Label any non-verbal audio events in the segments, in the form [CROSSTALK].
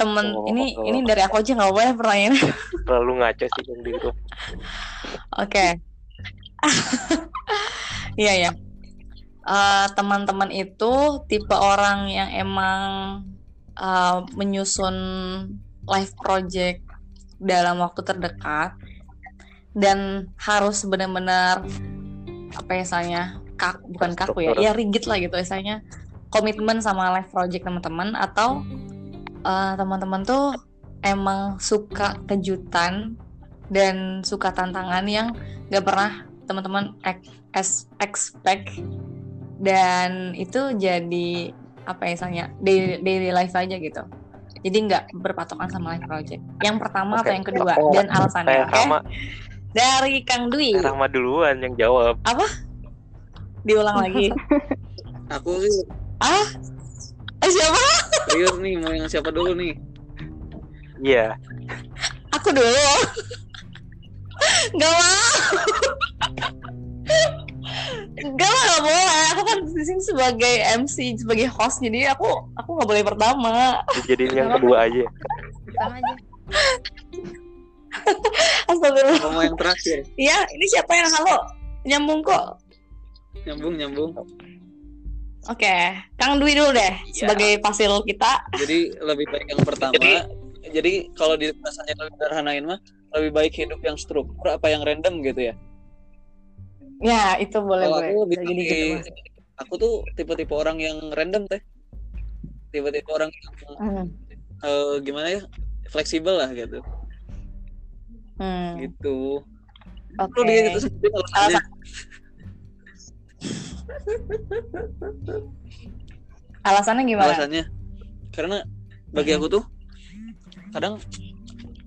temen Oh, ini oh. ini dari aku aja nggak boleh pertanyaan. [LAUGHS] Terlalu ngaco sih yang di grup. Oke. [LAUGHS] Iya ya. Eh, teman-teman itu tipe orang yang emang eh, menyusun live project dalam waktu terdekat dan harus benar-benar apa ya istilahnya kak bukan kaku ya ya rigid lah gitu istilahnya komitmen sama live project teman-teman atau eh, teman-teman tuh emang suka kejutan dan suka tantangan yang gak pernah teman-teman expect. Dan itu jadi apa ya istilahnya daily, daily life aja gitu. Jadi nggak berpatokan sama live project. Yang pertama atau Oke. yang kedua? Oh, dan alasannya Kayak oke? Rama, dari Kang Dwi. Kayak Rama duluan yang jawab. diulang lagi. [LAUGHS] Aku sih. Ah? Eh, siapa serius nih mau yang siapa dulu nih? Iya. aku dulu nggak mau Gak lah, gak boleh. Aku kan di sini sebagai MC, sebagai host, jadi aku aku nggak boleh pertama. Jadiin yang kedua aja. Pertama aja. Astagfirullah. Kamu mau yang terakhir? Iya, ini siapa yang halo? Nyambung kok. Nyambung nyambung. Oke, Kang Dwi dulu deh sebagai fasil kita. Jadi lebih baik yang pertama. Jadi, kalau di rasanya lebih sederhanain mah lebih baik hidup yang struktur apa yang random gitu ya. Ya, itu boleh Kalau boleh. aku lebih Bisa gini gitu, Mas. aku tuh tipe-tipe orang yang random teh. Tipe-tipe orang yang Hmm. eh, gimana ya? Fleksibel lah gitu. Hmm. Gitu. Oke. Lu dia gitu sendiri alasannya. Gimana? alasannya karena bagi aku tuh kadang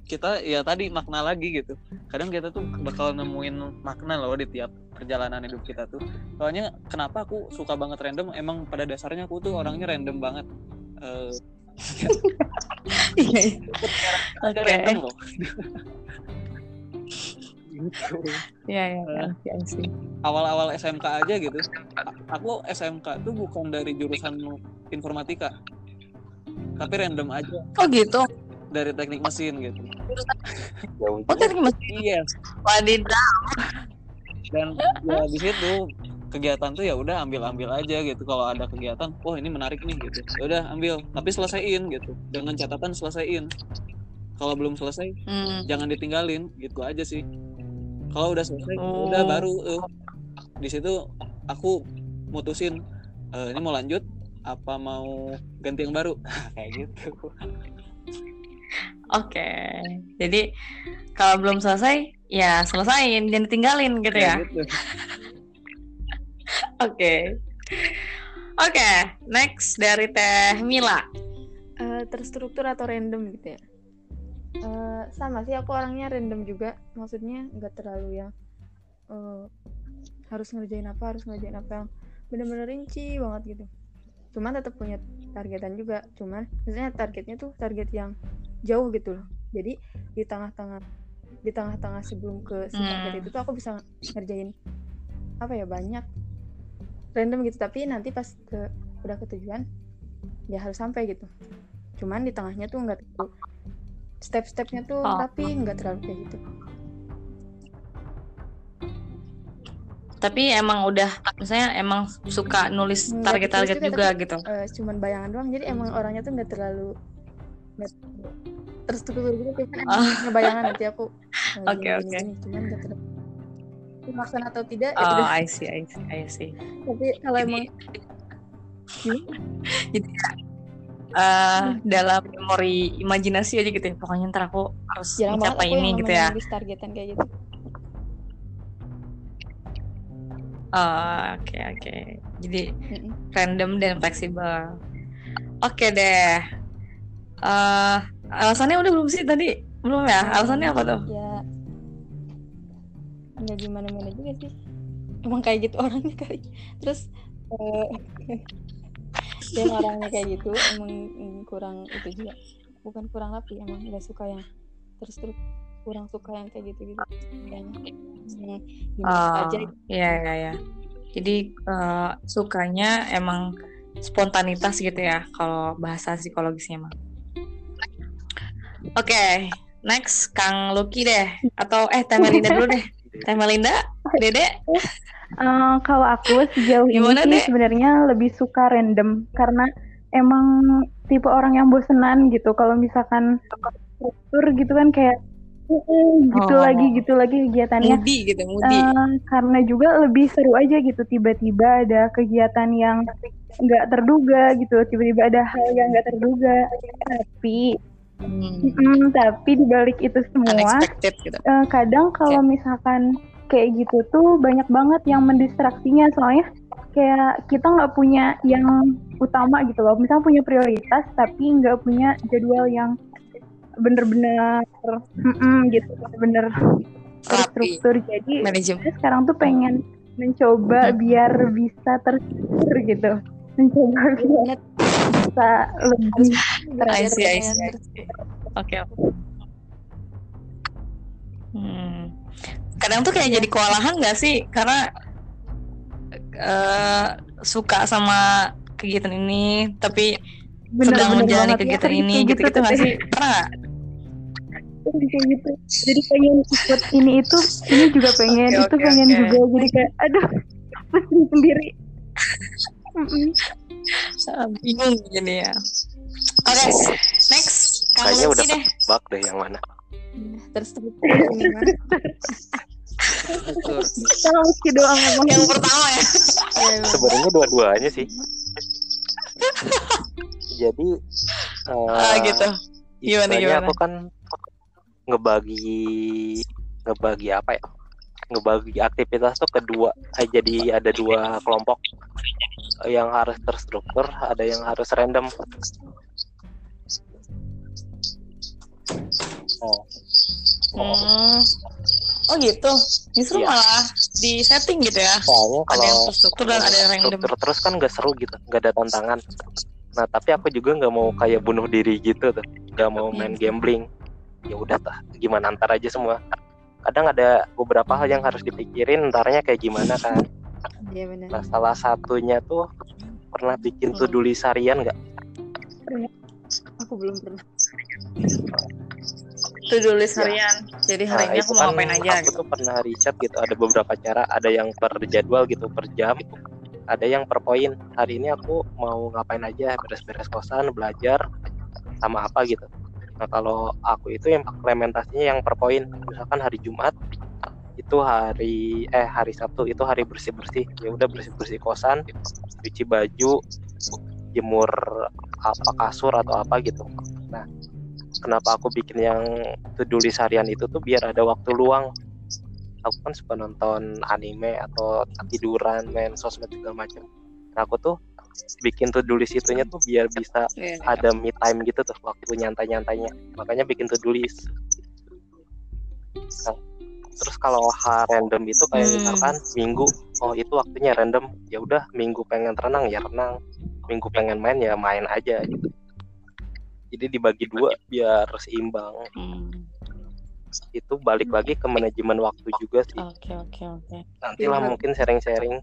kita ya tadi makna lagi gitu kadang kita tuh bakal nemuin makna loh di tiap perjalanan hidup kita tuh soalnya kenapa aku suka banget random emang pada dasarnya aku tuh orangnya random banget Eh, [LAUGHS] Iya, iya. ada Oke. random loh [LAUGHS] gitu. [LAUGHS] Iya, iya, iya. I see. awal-awal SMK aja gitu. Aku SMK tuh bukan dari jurusan informatika. Tapi random aja. Oh gitu. dari teknik mesin gitu. Jauh Oh tadi masih iya. Wadidaw. dan ya di situ kegiatan tuh ya udah ambil ambil aja gitu. Kalau ada kegiatan oh ini menarik nih gitu. Ya udah ambil. Tapi selesaiin gitu. Dengan catatan selesaiin. Kalau belum selesai Hmm. jangan ditinggalin. Gitu aja sih kalau udah selesai Oh. udah baru eh, di situ aku mutusin eh, ini mau lanjut apa mau ganti yang baru [LAUGHS] kayak gitu Oke. Jadi kalau belum selesai, ya selesain, jangan ditinggalin gitu ya. Gitu. [LAUGHS] Oke. Oke, next dari Teh Mila. Eh, terstruktur atau random gitu ya Eh, sama sih aku orangnya random juga. Maksudnya nggak terlalu yang eh, harus ngerjain apa harus ngerjain apa yang bener-bener rinci banget gitu. Cuman tetap punya targetan juga. Cuman misalnya targetnya tuh target yang jauh gitu loh. Jadi di tengah-tengah di tengah-tengah sebelum ke si target Hmm. itu tuh aku bisa ngerjain apa ya banyak random gitu. Tapi nanti pas ke udah ke tujuan ya harus sampai gitu. Cuman di tengahnya tuh nggak terlalu step-stepnya tuh Oh. tapi nggak terlalu kayak gitu Tapi emang udah, misalnya emang suka nulis target-target juga juga, gitu. Eh, cuman bayangan doang jadi emang orangnya tuh nggak terlalu nggak terstruktur gitu emang Oh. punya bayangan nanti aku [LAUGHS] eh, Oke, oke. gini. cuman nggak terlalu atau tidak ya Oh, udah I see, I see, I see. tapi kalau emang [LAUGHS] Jadi eh dalam memori imajinasi aja gitu ya. Pokoknya ntar aku harus jarang mencapai aku ini yang gitu ya. targetan kayak gitu Oh, Oke, oke. Jadi Mm-mm. random dan fleksibel. Oke deh. eh alasannya udah belum sih tadi? Belum ya? Alasannya apa tuh? ya nggak gimana gimana juga sih emang kayak gitu orangnya kali terus eh dan orangnya kayak gitu emang kurang itu juga bukan kurang rapi emang nggak suka yang terus terus kurang suka yang kayak gitu gitu yang gimana Oh, aja iya iya iya. Jadi eh, sukanya emang spontanitas gitu ya kalau bahasa psikologisnya mah. Oke, next Kang Lucky deh. Atau eh Teh Melinda dulu deh. Teh Melinda, Dede. Eh, kalau aku sejauh ini sih sebenarnya lebih suka random karena emang tipe orang yang bosenan gitu. Kalau misalkan struktur gitu kan kayak "Mm, gitu Oh. lagi gitu lagi kegiatannya. Moody gitu, Moody. Eh, karena juga lebih seru aja gitu tiba-tiba ada kegiatan yang nggak terduga gitu tiba-tiba ada hal yang nggak terduga tapi Hmm, mm, tapi dibalik itu semua unexpected gitu. eh, kadang kalau misalkan kayak gitu tuh banyak banget yang mendistraksinya soalnya kayak kita nggak punya yang utama gitu loh misalnya punya prioritas tapi nggak punya jadwal yang bener-bener gitu bener Rapi. terstruktur jadi Manajemen. sekarang tuh pengen mencoba biar bisa terstruktur gitu mencoba biar bisa lebih I see, I see, I Terus- see. Oke. oke. Kadang tuh kayak jadi kewalahan nggak sih? Karena eh, suka sama kegiatan ini, tapi sedang bener-bener menjalani banget. Ya, kegiatan kayak ini, gitu, gitu-gitu nggak sih? Pernah kayak gitu jadi pengen ikut ini itu ini juga pengen Oke, itu pengen oke. juga jadi kayak aduh pusing sendiri Bingung gini ya. Oke, next. Kang Kayaknya udah deh. Bak deh yang mana. terstruktur [LAUGHS] ini meski doang Yang pertama ya. Ya, Sebenarnya dua-duanya sih. Jadi Ah, eh, gitu. Gimana, gimana? aku kan ngebagi ngebagi apa ya? Ngebagi aktivitas tuh kedua. Eh, jadi ada dua kelompok yang harus terstruktur, ada yang harus random. Oh, Hmm. Oh gitu. Justru Iya. malah di setting gitu ya. soalnya Ada yang kalau terstruktur dan ada yang random. terus kan gak seru gitu, nggak ada tantangan. Nah tapi aku juga nggak mau kayak bunuh diri gitu tuh, nggak mau main Iya. gambling. Ya udah tah, gimana antar aja semua. Kadang ada beberapa hal yang harus dipikirin, entarnya kayak gimana kan. Iya benar. Nah salah satunya tuh pernah bikin to do list harian nggak? Aku belum pernah. To do list harian. Jadi hari ini Nah, aku mau kan ngapain aja aku gitu. tuh pernah riset gitu, ada beberapa cara, ada yang per jadwal gitu, per jam, ada yang per poin. Hari ini aku mau ngapain aja, beres-beres kosan, belajar, sama apa gitu. Nah kalau aku itu yang implementasinya yang per poin, misalkan hari Jumat itu hari eh hari Sabtu itu hari bersih bersih ya udah bersih bersih kosan cuci baju jemur apa kasur atau apa gitu kenapa aku bikin yang list harian itu tuh biar ada waktu luang. Aku kan suka nonton anime atau tiduran main sosmed segala macam. Nah aku tuh bikin to do list itunya tuh biar bisa Iya. ada me time gitu tuh waktu nyantai-nyantainya. Makanya bikin to do list. Nah, terus kalau hal random itu kayak Hmm. misalkan minggu oh itu waktunya random. Ya udah minggu pengen renang ya renang. Minggu pengen main ya main aja gitu jadi dibagi dua biar seimbang Hmm. itu balik lagi ke manajemen waktu juga sih Oke oke oke. nantilah Iya. mungkin sharing-sharing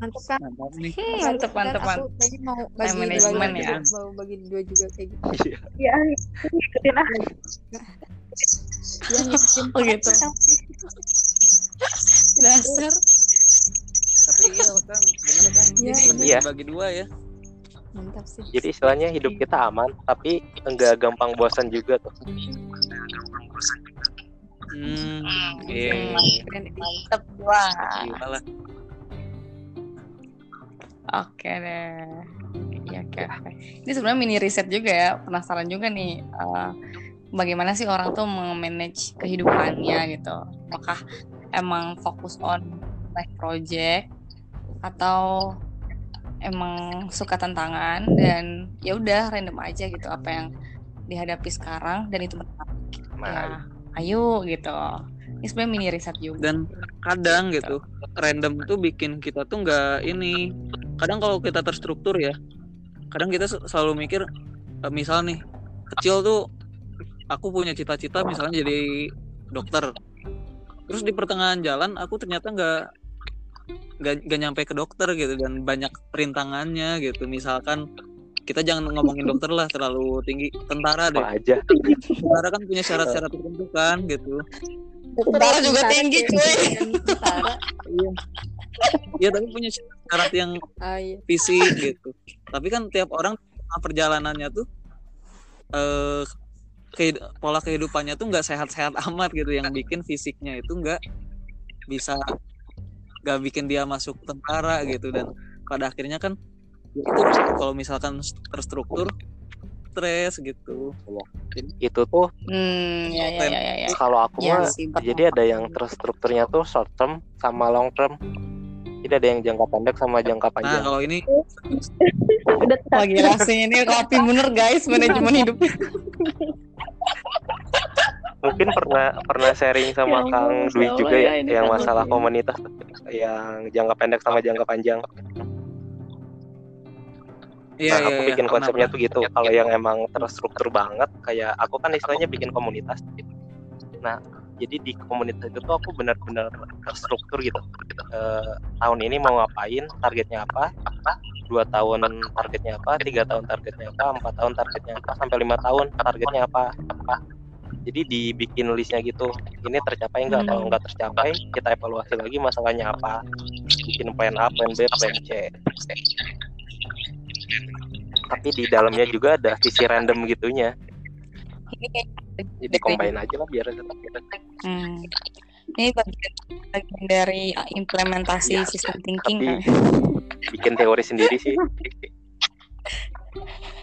Mantap kan? Mantap nih. Hmm, mantep mantep aku mantep. mau bagi dua manajemen ya. mau bagi dua juga kayak gitu. ya ikutin ah Ya ngikutin Oh gitu. Dasar. Tapi iya kan, bener kan. Iya, Jadi iya. bagi dua ya. Mantap sih. jadi istilahnya hidup kita aman tapi enggak gampang bosan juga tuh Hmm, iya. Mantep banget. Gimana? Oke deh. Iya oke oke. Ini sebenarnya mini riset juga ya. Penasaran juga nih. eh, bagaimana sih orang tuh memanage kehidupannya gitu. Apakah emang fokus on life project atau emang suka tantangan dan ya udah random aja gitu apa yang dihadapi sekarang dan itu menarik. nah ya ayo gitu. Ini sebenarnya mini riset juga. Dan kadang gitu, random tuh bikin kita tuh nggak ini. Kadang kalau kita terstruktur ya, kadang kita selalu mikir, eh, misal nih, kecil tuh aku punya cita-cita misalnya jadi dokter. Terus di pertengahan jalan aku ternyata nggak nggak nggak nyampe ke dokter gitu dan banyak perintangannya gitu. Misalkan kita jangan ngomongin [LAUGHS] dokter lah terlalu tinggi tentara deh apa aja tentara kan punya syarat-syarat tertentu kan gitu Tentara juga tinggi cuy. Tentara. iya Iya, tapi punya syarat yang Ah, iya. fisik gitu tapi kan tiap orang perjalanannya tuh eh kehid- pola kehidupannya tuh nggak sehat-sehat amat gitu yang bikin fisiknya itu nggak bisa nggak bikin dia masuk tentara gitu dan pada akhirnya kan ya itu kalau misalkan terstruktur stres gitu itu tuh Hmm, ya ya ya ya. ya. kalau aku Ya mah sih, jadi ada yang terstrukturnya tuh short term sama long term jadi ada yang jangka pendek sama jangka nah panjang kalau ini gila sih ini rapi bener guys manajemen hidup. [LAUGHS] mungkin pernah pernah sharing sama Ya Kang Dwi juga ya, ya, yang kan masalah mungkin. komunitas yang jangka pendek sama jangka panjang. iya nah, iya aku iya, bikin pernah, konsepnya tuh gitu. Kalau yang emang terstruktur banget, kayak aku kan istilahnya bikin komunitas. Nah, jadi di komunitas itu tuh aku benar-benar terstruktur gitu. Eh, tahun ini mau ngapain, targetnya apa, dua tahun targetnya apa, tiga tahun targetnya apa, empat tahun targetnya apa, sampai lima tahun targetnya apa, apa. Jadi dibikin listnya gitu. Ini tercapai nggak? Kalau Hmm. nggak tercapai, kita evaluasi lagi masalahnya apa. Bikin plan A, plan B, plan C. Tapi di dalamnya juga ada sisi random gitunya. Jadi combine aja lah biar tetap Hmm. Ini bagian, dari implementasi Ya, sistem thinking tapi kan. bikin teori sendiri sih. [LAUGHS]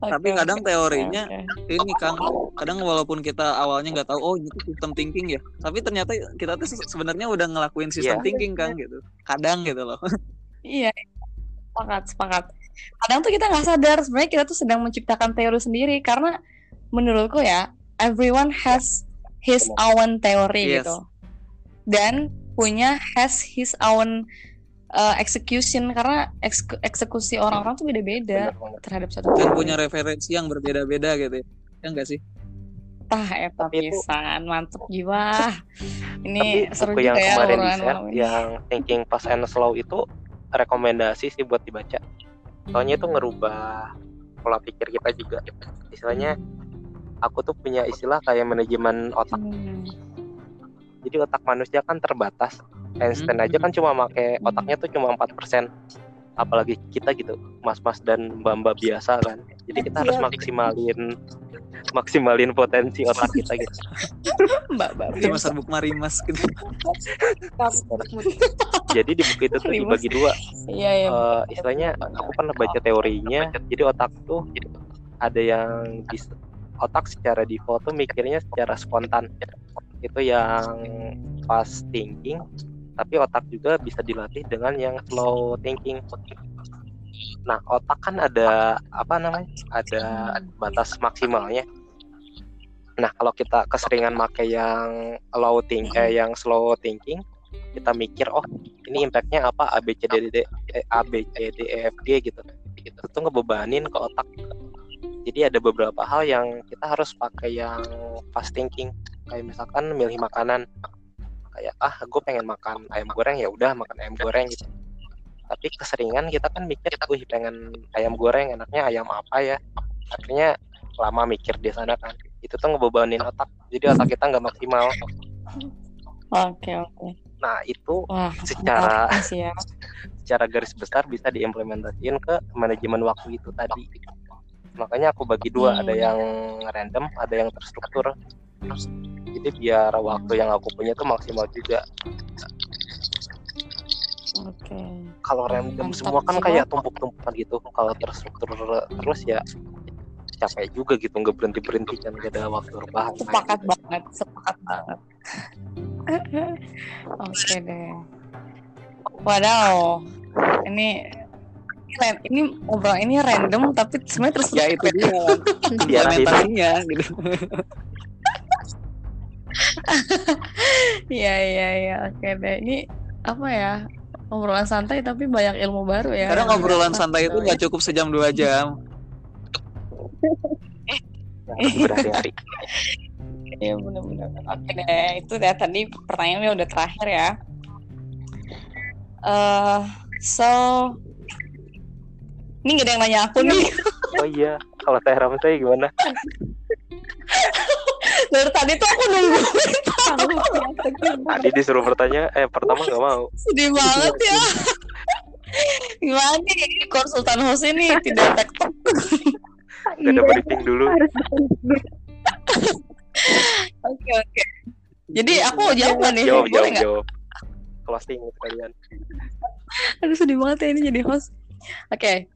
tapi Oke, kadang teorinya oke. ini Kang kadang walaupun kita awalnya nggak tahu oh itu sistem thinking ya tapi ternyata kita tuh se- sebenarnya udah ngelakuin sistem Iya. thinking kan gitu kadang gitu loh [LAUGHS] Iya, sepakat, sepakat. Kadang tuh kita nggak sadar sebenarnya kita tuh sedang menciptakan teori sendiri karena menurutku ya everyone has his own teori Yes. gitu dan punya has his own uh, execution karena eks- eksekusi orang-orang tuh beda-beda terhadap satu dan punya referensi yang berbeda-beda gitu ya ya enggak sih Tah, eta Tapi itu- pisan, mantep jiwa. [LAUGHS] Ini Tapi seru buku yang juga ya kemarin di yang Thinking Fast and Slow itu rekomendasi sih buat dibaca. Soalnya itu ngerubah pola pikir kita juga. Istilahnya aku tuh punya istilah kayak manajemen otak. Hmm. Jadi otak manusia kan terbatas. Einstein aja kan cuma make otaknya tuh cuma 4%. Apalagi kita gitu, mas-mas dan mbak-mbak biasa kan. Jadi kita harus Iya. maksimalin maksimalin potensi otak kita gitu. Mbak, mbak. cuma serbuk marimas gitu [LAUGHS] Jadi di buku itu tuh dibagi dua. Iya, iya. Eh, istilahnya aku pernah baca teorinya jadi otak tuh ada yang bis- otak secara default tuh mikirnya secara spontan itu yang fast thinking tapi otak juga bisa dilatih dengan yang slow thinking. Nah otak kan ada apa namanya ada batas maksimalnya. Nah kalau kita keseringan pakai yang low think eh, yang slow thinking kita mikir oh ini impactnya apa? A B C D D eh, A B C D E F G gitu. Itu tuh ngebebanin ke otak. Jadi ada beberapa hal yang kita harus pakai yang fast thinking. Kayak misalkan milih makanan kayak ah gue pengen makan ayam goreng ya udah makan ayam goreng gitu tapi keseringan kita kan mikir wih pengen ayam goreng enaknya ayam apa ya akhirnya lama mikir di sana kan itu tuh ngebebanin otak jadi otak kita nggak maksimal Oke, oke. nah itu Wah, Secara- ya. [LAUGHS] secara garis besar bisa diimplementasiin ke manajemen waktu itu tadi. Makanya aku bagi dua, Hmm. ada yang random, ada yang terstruktur. Jadi biar waktu yang aku punya tuh maksimal juga. Oke. Kalau random Mantap semua kan kayak tumpuk-tumpukan gitu. Kalau terstruktur terus ya capek juga gitu, nggak berhenti berhenti kan gak ada waktu rebahan. Sepakat banget, sepakat banget. [LAUGHS] Oke deh. Wadaw, ini ini ran- ini ngobrol ini random tapi sebenarnya terus ya itu dia [LAUGHS] implementasinya gitu [LAUGHS] [LAUGHS] Iya iya iya oke deh. Ini apa ya? Obrolan santai tapi banyak ilmu baru ya. kadang obrolan Dapat santai itu nggak cukup sejam dua jam berhari-hari. [LAUGHS] Iya benar-benar. Oke deh, itu ya tadi pertanyaannya udah terakhir ya. Eh, so Ini gak ada yang nanya aku nih. Oh iya, kalau teh Ramsay gimana? [LAUGHS] Dari tadi tuh aku nunggu. Tadi disuruh bertanya, eh pertama nggak mau. Sedih banget ya. Gimana nih konsultan host ini tidak tektok. Gak ada briefing dulu. Oke oke. Jadi aku jawab nggak nih? Jawab, Boleh jawab, nggak? jawab. Closing sekalian. Aduh sedih banget ya ini jadi host. Oke.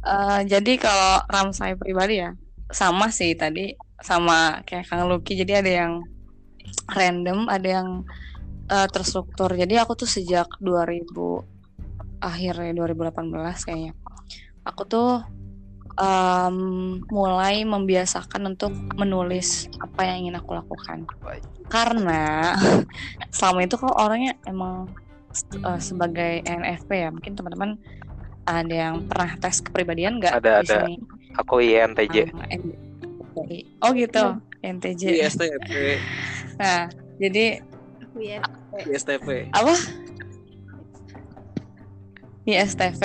Eh, jadi kalau ram saya pribadi ya sama sih tadi sama kayak Kang Lucky. Jadi ada yang random, ada yang eh, terstruktur. Jadi aku tuh sejak 2000 akhir ya 2018 kayaknya. Aku tuh em, mulai membiasakan untuk menulis apa yang ingin aku lakukan. Karena [LAUGHS] selama itu kok orangnya emang eh, sebagai NFP ya, mungkin teman-teman ada yang pernah tes kepribadian nggak Ada, ada. sini? Aku INTJ. Um, Oh gitu, NTJ. ISTP [LAUGHS] Nah, jadi Iya. ISTP apa? ISTV,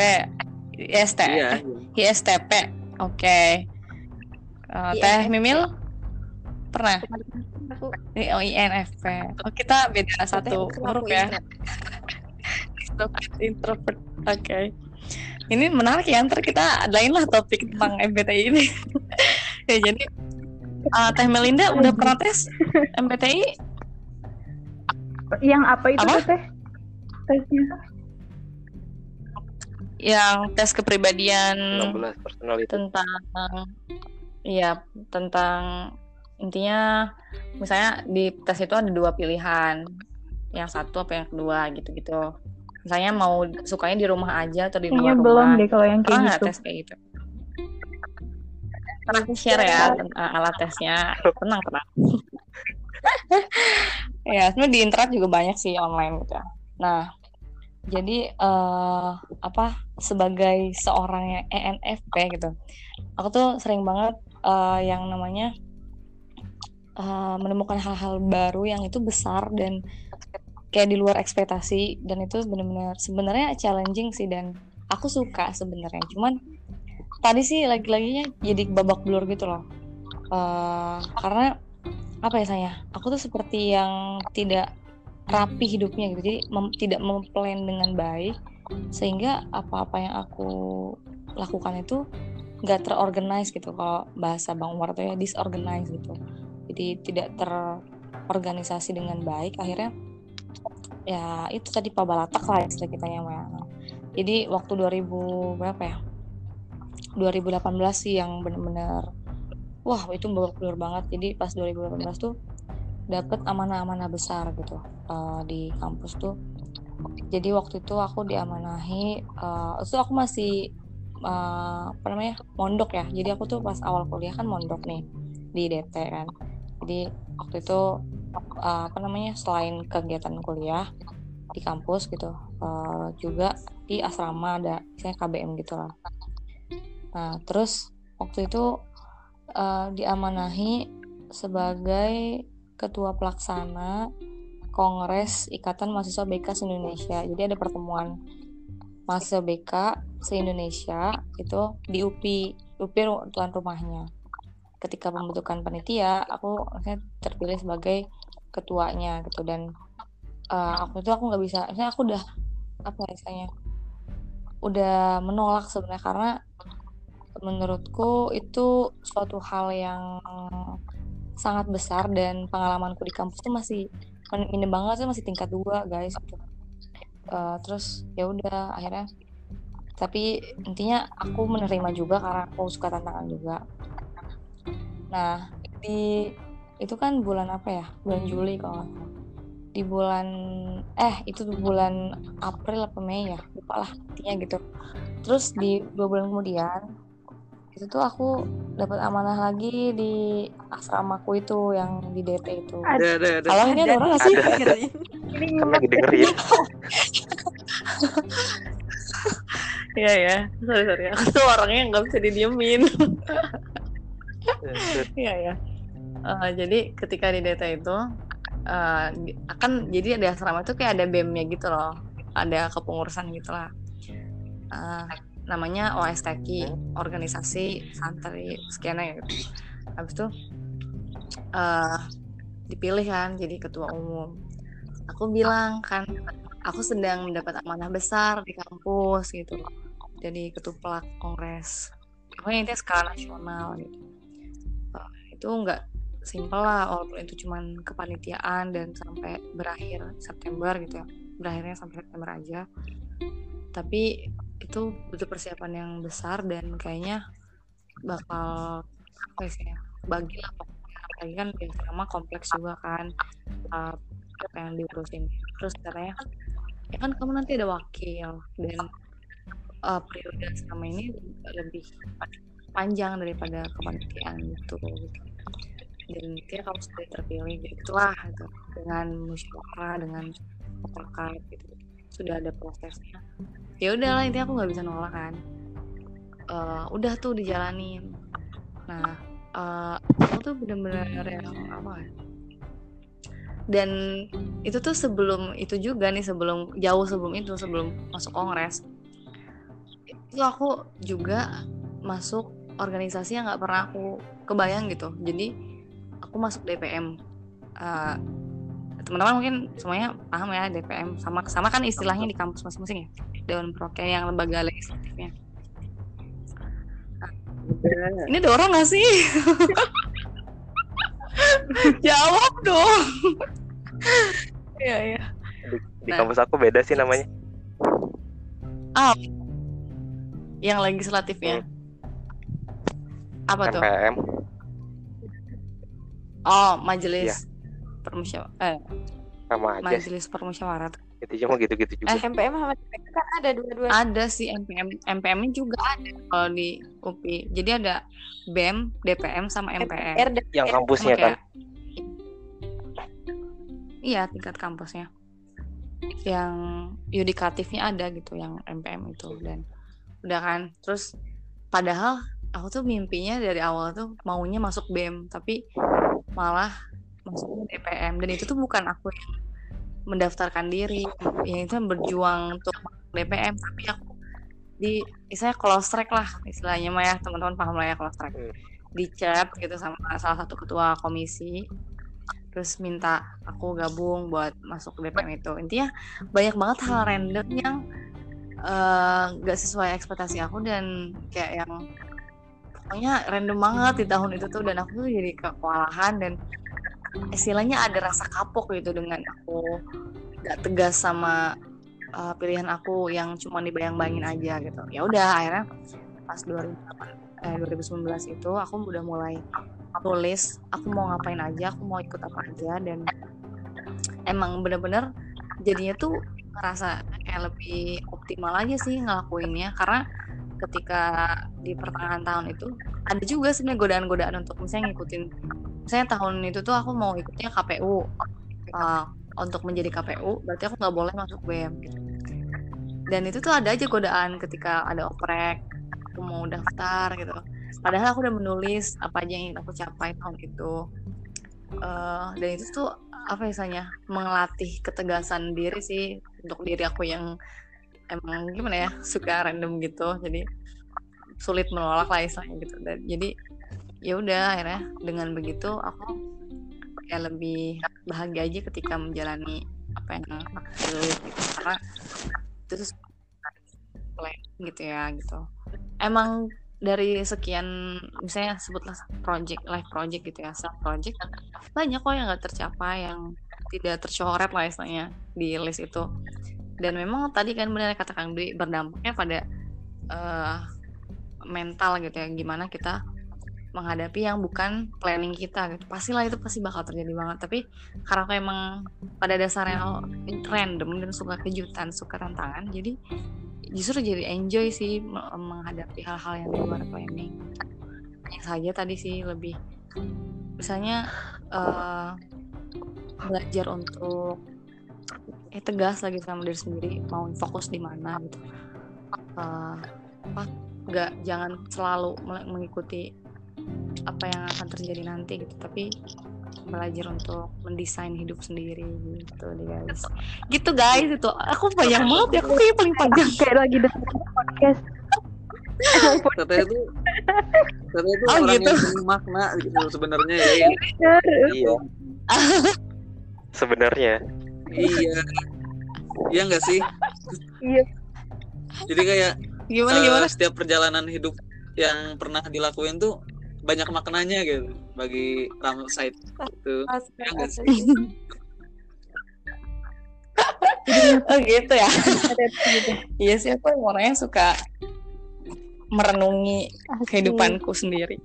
IST, iya ISTP. Oke. Eh, teh INFP. Mimil pernah? Aku oh INFP. Oh kita beda satu huruf ya. introvert. Oke. Ini menarik ya, ntar kita lain lah topik tentang MBTI ini. [LAUGHS] ya jadi uh, Teh Melinda udah pernah tes MBTI? Yang apa itu Apa? teh? Tesnya. Yang tes kepribadian 16 personal itu. tentang iya tentang intinya misalnya di tes itu ada dua pilihan yang satu apa yang kedua gitu-gitu misalnya mau sukanya di rumah aja atau di Kayaknya luar belum rumah deh kalau yang kayak gitu. tes kayak gitu pernah aku share ya tentang alat tesnya. Tenang tenang [LAUGHS] ya sebenarnya di internet juga banyak sih online gitu ya. nah jadi eh apa sebagai seorang yang ENFP gitu aku tuh sering banget eh, yang namanya eh, menemukan hal-hal baru yang itu besar dan kayak di luar ekspektasi dan itu benar-benar sebenarnya challenging sih dan aku suka sebenarnya. Cuman tadi sih lagi-laginya jadi babak belur gitu loh. Eh, karena apa ya saya aku tuh seperti yang tidak rapi hidupnya gitu. Jadi mem- tidak memplan dengan baik sehingga apa-apa yang aku lakukan itu nggak terorganize gitu. Kalau bahasa Bang Umar tuh ya disorganize gitu. Jadi tidak terorganisasi dengan baik. Akhirnya ya itu tadi pabalatak lah istilah kita ya jadi waktu 2000 berapa ya 2018 sih yang bener-bener wah itu babak belur banget. Jadi pas 2018 tuh dapet amanah-amanah besar gitu eh, di kampus tuh. Jadi waktu itu aku diamanahi eh, itu aku masih eh, apa namanya mondok ya. Jadi aku tuh pas awal kuliah kan mondok nih di DT kan. Jadi waktu itu eh, apa namanya selain kegiatan kuliah di kampus gitu eh, juga di asrama ada misalnya KBM gitu lah nah terus waktu itu eh, diamanahi sebagai ketua pelaksana Kongres Ikatan Mahasiswa BK se-Indonesia. Jadi ada pertemuan mahasiswa BK se-Indonesia itu di UPI, UPI tuan rumahnya. Ketika pembentukan panitia, aku terpilih sebagai ketuanya gitu dan eh, aku itu aku nggak bisa, maksudnya aku udah apa ya istilahnya, udah menolak sebenarnya karena menurutku itu suatu hal yang sangat besar dan pengalamanku di kampus tuh masih min- minim banget sih masih tingkat dua guys. Eh, terus ya udah akhirnya. Tapi intinya aku menerima juga karena aku suka tantangan juga. Nah di itu kan bulan apa ya? Bulan Juli kalau di bulan eh itu bulan April apa Mei ya? Lupa lah intinya gitu. Terus di dua bulan kemudian itu tuh aku dapat amanah lagi di asramaku itu yang di DT itu ada ada ada kalau ini ada orang nggak sih [LAUGHS] Ini Kan lagi dengerin. [LAUGHS] Iya ya, sorry sorry. Aku tuh orangnya nggak bisa didiemin. Iya ya. Eh, jadi ketika di data itu eh, di- akan jadi ada asrama tuh kayak ada BEM-nya gitu loh, ada kepengurusan gitu lah. Eh, namanya OSTQ organisasi santri sekian ya gitu. Habis itu eh dipilih kan jadi ketua umum. Aku bilang kan aku sedang mendapat amanah besar di kampus gitu. Jadi ketuplak kongres. Pokoknya intinya skala nasional gitu. Eh, itu nggak simpel lah walaupun itu cuman kepanitiaan dan sampai berakhir September gitu ya. Berakhirnya sampai September aja. Tapi itu butuh persiapan yang besar dan kayaknya bakal apa sih ya bagi lah apalagi kan mah kompleks juga kan uh, apa yang diurusin terus caranya ya kan kamu nanti ada wakil dan uh, periode selama ini lebih panjang daripada kepanitiaan gitu. dan dia kamu sudah terpilih gitu lah gitu. dengan musyawarah dengan mufakat gitu sudah ada prosesnya ya udahlah intinya aku nggak bisa nolak kan. Eh, udah tuh dijalanin. Nah eh, aku tuh bener-bener yang apa ya? Dan itu tuh sebelum itu juga nih sebelum jauh sebelum itu sebelum masuk kongres. Itu aku juga masuk organisasi yang nggak pernah aku kebayang gitu. Jadi aku masuk DPM Eh, teman-teman mungkin semuanya paham ya DPM sama sama kan istilahnya di kampus masing-masing ya Dewan Perwakilan yang lembaga legislatifnya. Ini ada orang gak sih? [LAUGHS] Jawab dong. Iya iya. Di, di Nah. kampus aku beda sih namanya. Yang legislatifnya? Apa tuh? MPM oh majelis permusyawarah eh sama aja majelis permusyawarah itu cuma gitu-gitu juga MPM sama DPM kan ada dua-dua. Ada sih MPM MPM juga ada kalau di UPI jadi ada BEM DPM sama MPM R dan yang kampusnya kan? iya tingkat kampusnya. Yang yudikatifnya ada gitu yang MPM itu. Dan udah kan terus padahal aku tuh mimpinya dari awal tuh maunya masuk BEM tapi malah masuk DPM dan itu tuh bukan aku yang mendaftarkan diri. Yang itu yang berjuang untuk DPM tapi aku di istilahnya close track lah istilahnya mah ya teman-teman paham lah ya close track. Hmm. di chat gitu sama salah satu ketua komisi. Terus minta aku gabung buat masuk DPM itu. Intinya banyak banget hal random yang eh, nggak sesuai ekspektasi aku dan kayak yang pokoknya random banget di tahun itu tuh. Dan aku tuh jadi kewalahan dan istilahnya ada rasa kapok gitu dengan aku. Gak tegas sama uh, pilihan aku yang cuma dibayang-bayangin aja gitu. Ya udah akhirnya pas 2008 eh, 2019 itu aku udah mulai tulis aku mau ngapain aja aku mau ikut apa aja dan emang bener-bener jadinya tuh ngerasa kayak lebih optimal aja sih ngelakuinnya. Karena ketika di pertengahan tahun itu ada juga sebenarnya godaan-godaan untuk misalnya ngikutin misalnya tahun itu tuh aku mau ikutnya KPU uh, untuk menjadi KPU berarti aku nggak boleh masuk BEM gitu. dan itu tuh ada aja godaan ketika ada oprek aku mau daftar gitu. Padahal aku udah menulis apa aja yang ingin aku capai tahun itu. Eh, dan itu tuh apa misalnya mengelatih ketegasan diri sih untuk diri aku yang emang gimana ya suka random gitu. Jadi sulit menolak lah istilahnya gitu. Dan jadi ya udah akhirnya dengan begitu aku kayak lebih bahagia aja ketika menjalani apa yang aku gitu. karena tuh plan gitu ya gitu emang dari sekian misalnya sebutlah project live project gitu ya self project banyak kok yang nggak tercapai yang tidak tercoret lah istilahnya di list itu dan memang tadi kan benar kata Kang Dwi berdampaknya pada eh, mental gitu ya gimana kita menghadapi yang bukan planning kita gitu. Pastilah itu pasti bakal terjadi banget. Tapi karena aku emang pada dasarnya random dan suka kejutan suka tantangan jadi justru jadi enjoy sih me- menghadapi hal-hal yang di luar planning. Hanya saja tadi sih lebih misalnya eh, belajar untuk eh tegas lagi sama diri sendiri mau fokus di mana gitu. Eh, apa nggak jangan selalu mengikuti apa yang akan terjadi nanti gitu tapi belajar untuk mendesain hidup sendiri gitu deh guys. Gitu guys itu. Aku panjang banget ya aku kayak paling panjang kayak lagi dengerin podcast. Teteh itu teteh itu Oh, orang gitu. yang penuh makna gitu sebenarnya ya. Bener. iya. Sebenarnya. Iya. Iya nggak sih? Iya. jadi kayak Gimana eh, gimana? setiap perjalanan hidup yang pernah dilakuin tuh banyak maknanya gitu bagi Ramside itu Asli, Iya nggak asli. [LAUGHS] Oh gitu ya. Iya sih aku orangnya suka merenungi kehidupanku sendiri.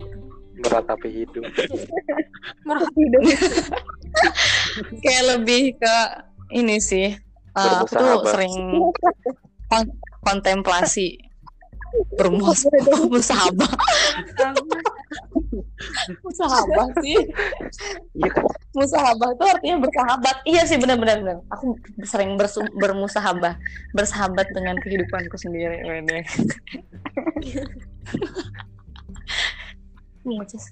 meratapi hidup [LAUGHS] Hidup. [LAUGHS] Kayak lebih ke ini sih. uh, aku tuh sering kon- kontemplasi bermus bermusahabah [LAUGHS] musahabah sih iya kan musahabah itu artinya bersahabat iya sih benar-benar benar. aku sering bersu- bermusahabah bersahabat dengan kehidupanku sendiri Wede. [LAUGHS] Ngucus.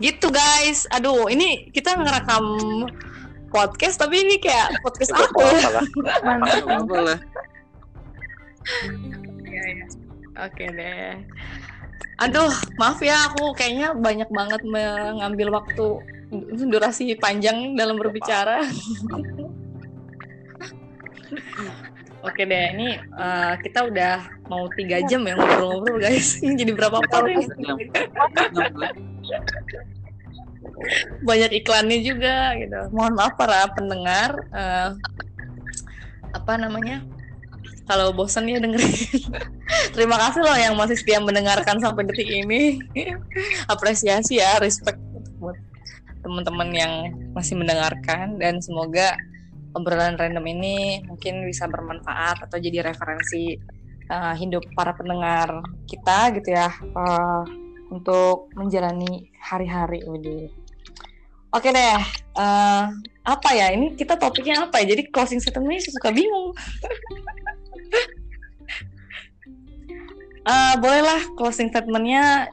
gitu guys aduh ini kita ngerekam podcast tapi ini kayak podcast aku Mantap. Lah Iya, iya. Oke deh. Aduh, maaf ya aku kayaknya banyak banget mengambil waktu durasi panjang dalam berbicara. Oke deh, ini eh, kita udah mau tiga jam ya ngobrol-ngobrol guys. [LAUGHS] Ini jadi berapa part ini? Banyak iklannya juga gitu. Mohon maaf para pendengar. eh, apa namanya? Kalau bosan ya dengerin. [LAUGHS] Terima kasih loh yang masih setia mendengarkan sampai detik ini. [LAUGHS] Apresiasi ya, respect buat teman-teman yang masih mendengarkan dan semoga obrolan random ini mungkin bisa bermanfaat atau jadi referensi uh, hidup para pendengar kita gitu ya uh, untuk menjalani hari-hari ini. Oke deh, uh, apa ya ini kita topiknya apa ya? Jadi closing statement ini suka bingung. [LAUGHS] Eh, bolehlah closing statementnya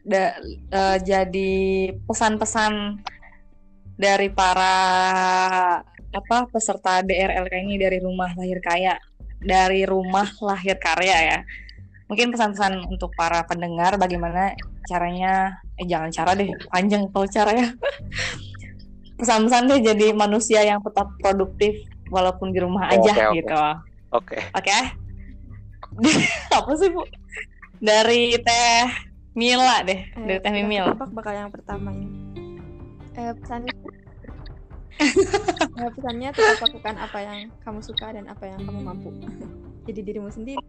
da- eh, jadi pesan-pesan dari para apa peserta DRLK ini dari rumah lahir kaya dari rumah lahir karya ya. Mungkin pesan-pesan untuk para pendengar bagaimana caranya eh jangan cara deh panjang kalau cara ya [LAUGHS] pesan-pesan deh jadi manusia yang tetap produktif walaupun di rumah aja Oke, oke. gitu oke Oke. [LAUGHS] Apa sih, Bu? Dari Teh Mila deh, dari Teh Mimil. Tebak bakal yang pertama ini. Eh, pesannya [LAUGHS] Eh, pesannya tetap lakukan apa yang kamu suka dan apa yang kamu mampu. [LAUGHS] Jadi dirimu sendiri.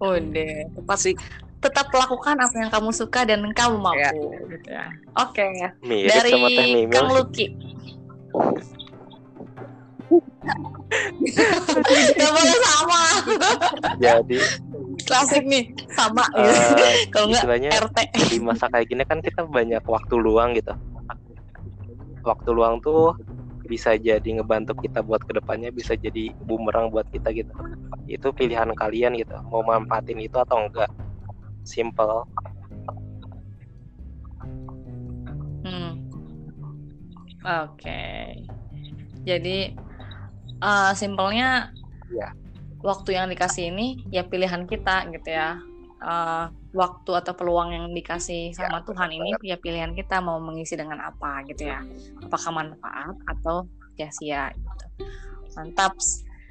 Udah, tepat Asik. tetap lakukan apa yang kamu suka dan kamu mampu gitu ya. Oke. mirip Dari sama teh mimil Kang sih. Luki. Boleh sama. jadi Klasik nih, sama gitu. eh, Kalau enggak RT. di masa kayak gini kan kita banyak waktu luang gitu waktu luang tuh bisa jadi ngebantu kita buat ke depannya bisa jadi bumerang buat kita gitu itu pilihan kalian gitu mau manfaatin itu atau enggak simple Hmm. Oke. Jadi eh, simpelnya Iya. waktu yang dikasih ini ya pilihan kita gitu ya. Eh, waktu atau peluang yang dikasih sama Tuhan ini ya pilihan kita mau mengisi dengan apa gitu ya. Apakah manfaat atau sia-sia gitu. Mantap.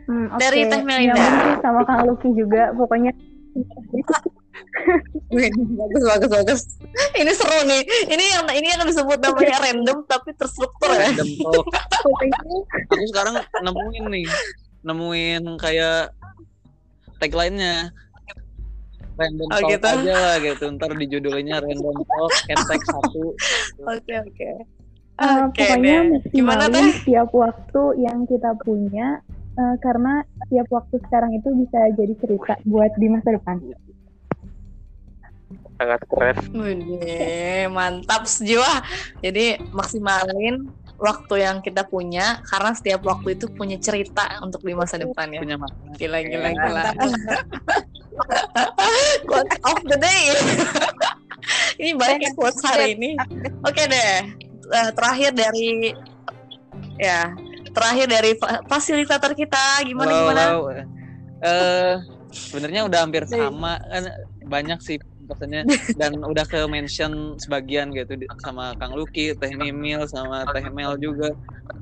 Hmm, oke. Dari Teh Melinda. Nyambung sih sama Kang Lucky juga. Pokoknya bagus bagus bagus. Ini seru nih. Ini yang ini yang disebut namanya random tapi terstruktur ya. Random talk. [LAUGHS] Aku sekarang nemuin nih, nemuin kayak tagline-nya. Random Oh, talk gitu? aja lah gitu. Ntar di judulnya random talk, hashtag satu. Oke oke. eh, Oke pokoknya. Gimana maksimalin teh? setiap waktu yang kita punya eh, karena setiap waktu sekarang itu bisa jadi cerita buat di masa depan. Sangat keren Wih, mantap sejiwa. Jadi maksimalin waktu yang kita punya karena setiap waktu itu punya cerita untuk di masa depan ya. Punya makna. Gila gila gila. [LAUGHS] Quote of the day. [LAUGHS] ini banyak ya quotes hari ini. Oke deh. Eh, terakhir dari ya terakhir dari fa- fasilitator kita gimana Halo, gimana? halo. Eh, sebenarnya udah hampir sama kan banyak sih pesannya [LAUGHS] dan udah ke mention sebagian gitu sama Kang Luki, Teh Mimil sama Teh Mel juga.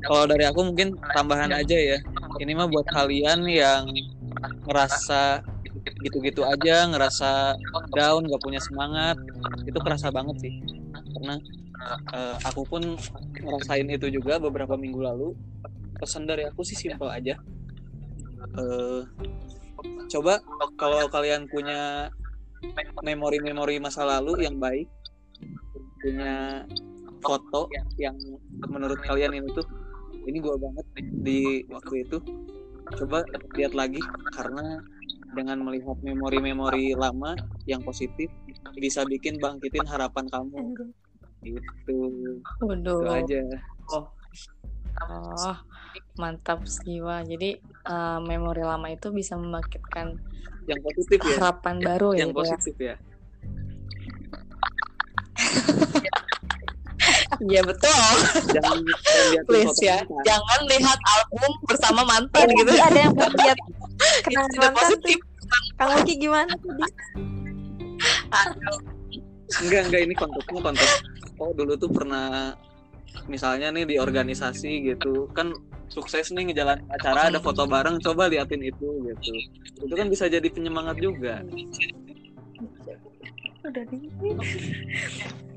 Kalau dari aku mungkin tambahan aja ya. Ini mah buat kalian yang ngerasa gitu-gitu aja, ngerasa down, gak punya semangat, itu kerasa banget sih. Karena eh, aku pun ngerasain itu juga beberapa minggu lalu. Pesan dari aku sih simpel aja. Eh, coba kalau kalian punya memori-memori masa lalu yang baik. Punya foto yang menurut kalian ini tuh ini gua banget di waktu itu. Coba lihat lagi karena dengan melihat memori-memori lama yang positif bisa bikin bangkitin harapan kamu. Gitu. Waduh. itu aja. Oh, mantap jiwa. Jadi eh, memori lama itu bisa membangkitkan yang positif ya harapan baru ya. yang gitu ya. positif ya Iya [LAUGHS] betul. jangan jangan liatin Please foto ya. mantan. Jangan lihat album bersama mantan gitu. Tadi ada yang mau lihat [LAUGHS] sudah mantan tuh. positif. Kang gimana tadi? Aduh. enggak enggak ini konteksnya konteks oh dulu tuh pernah misalnya nih di organisasi gitu kan sukses nih ngejalan acara ada foto bareng coba liatin itu gitu itu kan bisa jadi penyemangat juga Udah di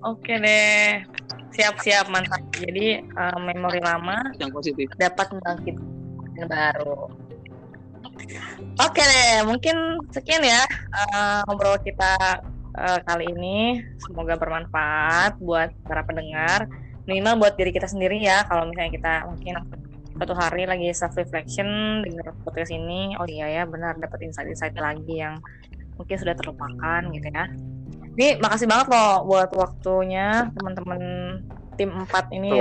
Oke deh. Siap-siap mantap. Jadi eh, memori lama yang positif dapat membangkitkan yang baru. Oke deh, mungkin sekian ya eh, ngobrol kita eh, kali ini. Semoga bermanfaat buat para pendengar. Minimal buat diri kita sendiri ya. Kalau misalnya kita mungkin suatu hari lagi self reflection dengar podcast ini, oh iya ya benar dapat insight-insight lagi yang mungkin sudah terlupakan gitu ya. Ini makasih banget loh buat waktunya teman-teman tim 4 ini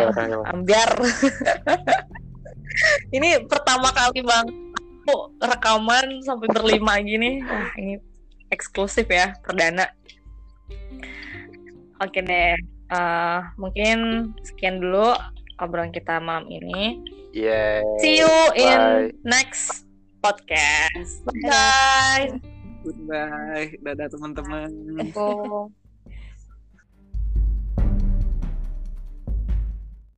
ambiar. [LAUGHS] ini pertama kali bang aku rekaman sampai berlima gini. Wah, ini eksklusif ya, perdana. Oke deh. eh, mungkin sekian dulu obrolan kita malam ini. Yeay. See you in Bye. next podcast. Bye. goodbye dadah teman-teman Bye.